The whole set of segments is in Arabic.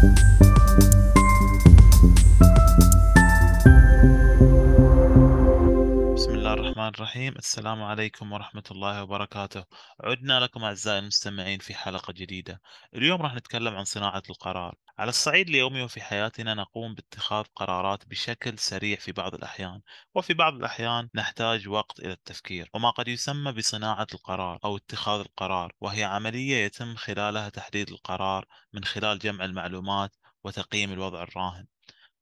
Thank الرحمن الرحيم. السلام عليكم ورحمة الله وبركاته. عدنا لكم أعزائي المستمعين في حلقة جديدة. اليوم راح نتكلم عن صناعة القرار. على الصعيد اليومي وفي حياتنا نقوم باتخاذ قرارات بشكل سريع في بعض الأحيان وفي بعض الأحيان نحتاج وقت إلى التفكير. وما قد يسمى بصناعة القرار أو اتخاذ القرار وهي عملية يتم خلالها تحديد القرار من خلال جمع المعلومات وتقييم الوضع الراهن.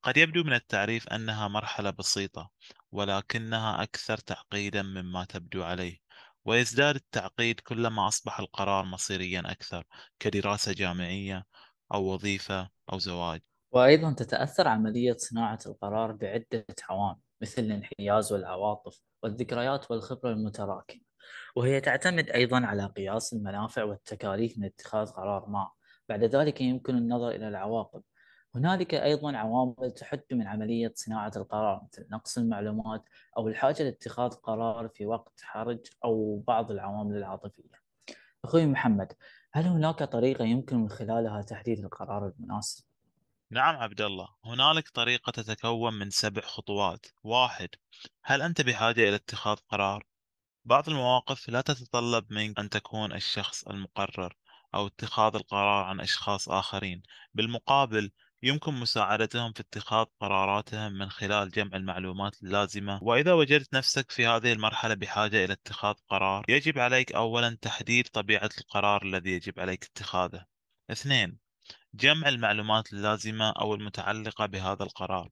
قد يبدو من التعريف أنها مرحلة بسيطة ولكنها أكثر تعقيدا مما تبدو عليه. ويزداد التعقيد كلما أصبح القرار مصيريا أكثر كدراسة جامعية أو وظيفة أو زواج. وأيضا تتأثر عملية صناعة القرار بعدة عوامل مثل الانحياز والعواطف والذكريات والخبرة المتراكمة. وهي تعتمد أيضا على قياس المنافع والتكاليف من اتخاذ قرار ما. بعد ذلك يمكن النظر إلى العواقب هنالك أيضا عوامل تحد من عملية صناعة القرار مثل نقص المعلومات أو الحاجة لاتخاذ قرار في وقت حرج أو بعض العوامل العاطفية أخوي محمد هل هناك طريقة يمكن من خلالها تحديد القرار المناسب؟ نعم عبد الله هنالك طريقة تتكون من سبع خطوات واحد هل أنت بحاجة إلى اتخاذ قرار؟ بعض المواقف لا تتطلب منك أن تكون الشخص المقرر أو اتخاذ القرار عن أشخاص آخرين بالمقابل يمكن مساعدتهم في اتخاذ قراراتهم من خلال جمع المعلومات اللازمة. وإذا وجدت نفسك في هذه المرحلة بحاجة إلى اتخاذ قرار يجب عليك أولا تحديد طبيعة القرار الذي يجب عليك اتخاذه. اثنين جمع المعلومات اللازمة أو المتعلقة بهذا القرار.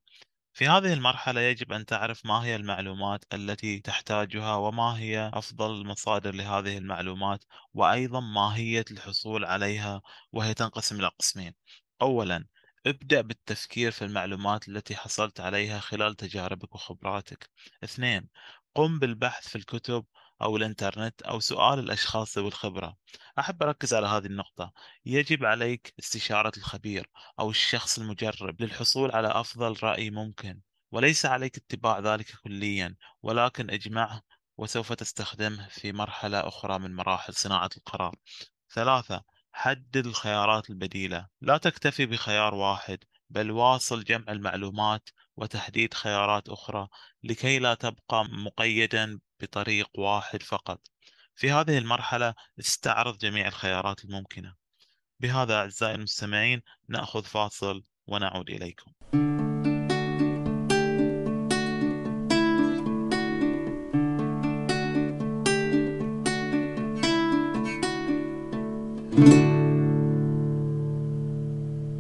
في هذه المرحلة يجب أن تعرف ما هي المعلومات التي تحتاجها وما هي أفضل المصادر لهذه المعلومات وأيضا ماهية الحصول عليها وهي تنقسم إلى قسمين. أولا ابدأ بالتفكير في المعلومات التي حصلت عليها خلال تجاربك وخبراتك. اثنين قم بالبحث في الكتب أو الإنترنت أو سؤال الأشخاص ذوي الخبرة. أحب أركز على هذه النقطة. يجب عليك استشارة الخبير أو الشخص المجرب للحصول على أفضل رأي ممكن وليس عليك اتباع ذلك كليا ولكن اجمعه وسوف تستخدمه في مرحلة أخرى من مراحل صناعة القرار. ثلاثة حدد الخيارات البديلة. لا تكتفي بخيار واحد بل واصل جمع المعلومات وتحديد خيارات أخرى لكي لا تبقى مقيدا بطريق واحد فقط. في هذه المرحلة استعرض جميع الخيارات الممكنة. بهذا أعزائي المستمعين نأخذ فاصل ونعود إليكم.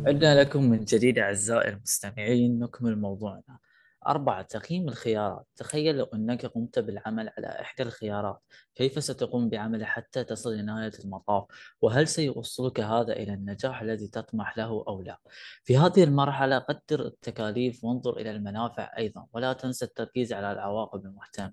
عدنا لكم من جديد أعزائي المستمعين نكمل موضوعنا. أربعة تقييم الخيارات. تخيل لو أنك قمت بالعمل على إحدى الخيارات. كيف ستقوم بعمله حتى تصل إلى نهاية المطاف؟ وهل سيوصلك هذا إلى النجاح الذي تطمح له أو لا؟ في هذه المرحلة قدر التكاليف وانظر إلى المنافع أيضا ولا تنسى التركيز على العواقب المحتملة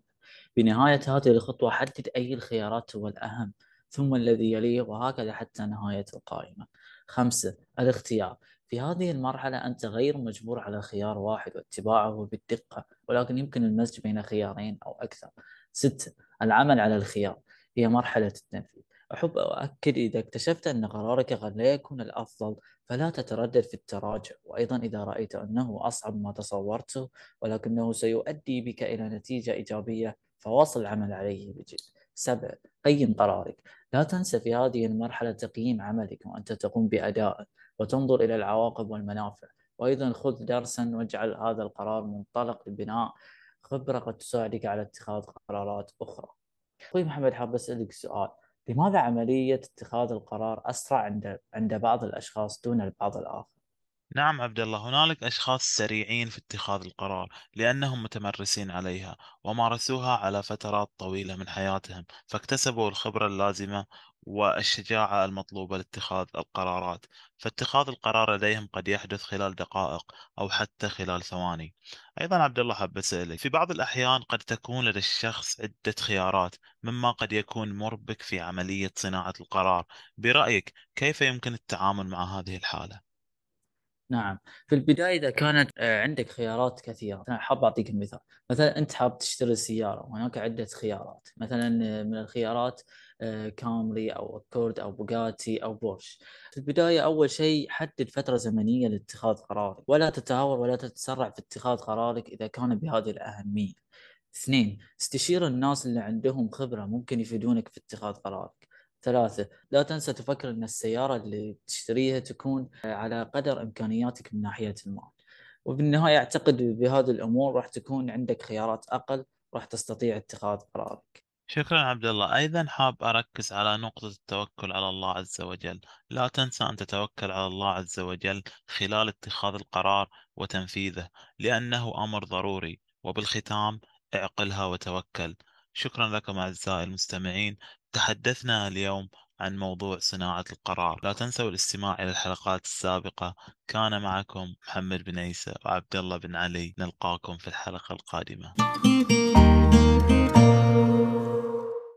بنهاية هذه الخطوة حدد أي الخيارات هو الأهم. ثم الذي يليه وهكذا حتى نهاية القائمة. خمسة الاختيار. في هذه المرحلة أنت غير مجبور على خيار واحد واتباعه بالدقة ولكن يمكن المزج بين خيارين أو أكثر. ستة العمل على الخيار. هي مرحلة التنفيذ. أحب أؤكد إذا اكتشفت أن قرارك قد لا يكون الأفضل فلا تتردد في التراجع. وأيضا إذا رأيت أنه أصعب ما تصورته ولكنه سيؤدي بك إلى نتيجة إيجابية فواصل العمل عليه بجد. سبع قيم قرارك. لا تنسى في هذه المرحلة تقييم عملك وأنت تقوم بأدائه وتنظر إلى العواقب والمنافع. وأيضا خذ درسا واجعل هذا القرار منطلق لبناء خبرة قد تساعدك على اتخاذ قرارات أخرى. أخوي محمد حاب أسألك سؤال. لماذا عملية اتخاذ القرار أسرع عند عند بعض الأشخاص دون البعض الآخر؟ نعم عبد الله هنالك أشخاص سريعين في اتخاذ القرار لأنهم متمرسين عليها ومارسوها على فترات طويلة من حياتهم فاكتسبوا الخبرة اللازمة والشجاعة المطلوبة لاتخاذ القرارات. فاتخاذ القرار لديهم قد يحدث خلال دقائق أو حتى خلال ثواني. أيضا عبد الله حاب أسألك في بعض الأحيان قد تكون لدى الشخص عدة خيارات مما قد يكون مربك في عملية صناعة القرار. برأيك كيف يمكن التعامل مع هذه الحالة؟ نعم. في البداية إذا كانت آه، عندك خيارات كثيرة أنا حاب أعطيك مثال مثلا أنت حاب تشتري سيارة وهناك عدة خيارات. مثلا آه، من الخيارات آه، كامري أو أكورد أو بوغاتي أو بورش. في البداية أول شيء حدد فترة زمنية لاتخاذ قرارك. ولا تتهور ولا تتسرع في اتخاذ قرارك إذا كان بهذه الأهمية. اثنين استشير الناس اللي عندهم خبرة ممكن يفيدونك في اتخاذ قرارك. ثلاثة. لا تنسى تفكر أن السيارة اللي تشتريها تكون على قدر إمكانياتك من ناحية المال. وبالنهاية أعتقد بهذه الأمور راح تكون عندك خيارات أقل راح تستطيع اتخاذ قرارك. شكرا عبد الله. أيضا حاب أركز على نقطة التوكل على الله عز وجل. لا تنسى أن تتوكل على الله عز وجل خلال اتخاذ القرار وتنفيذه لأنه أمر ضروري. وبالختام اعقلها وتوكل. شكرا لكم أعزائي المستمعين. تحدثنا اليوم عن موضوع صناعة القرار. لا تنسوا الاستماع إلى الحلقات السابقة. كان معكم محمد بن عيسى وعبد الله بن علي. نلقاكم في الحلقة القادمة.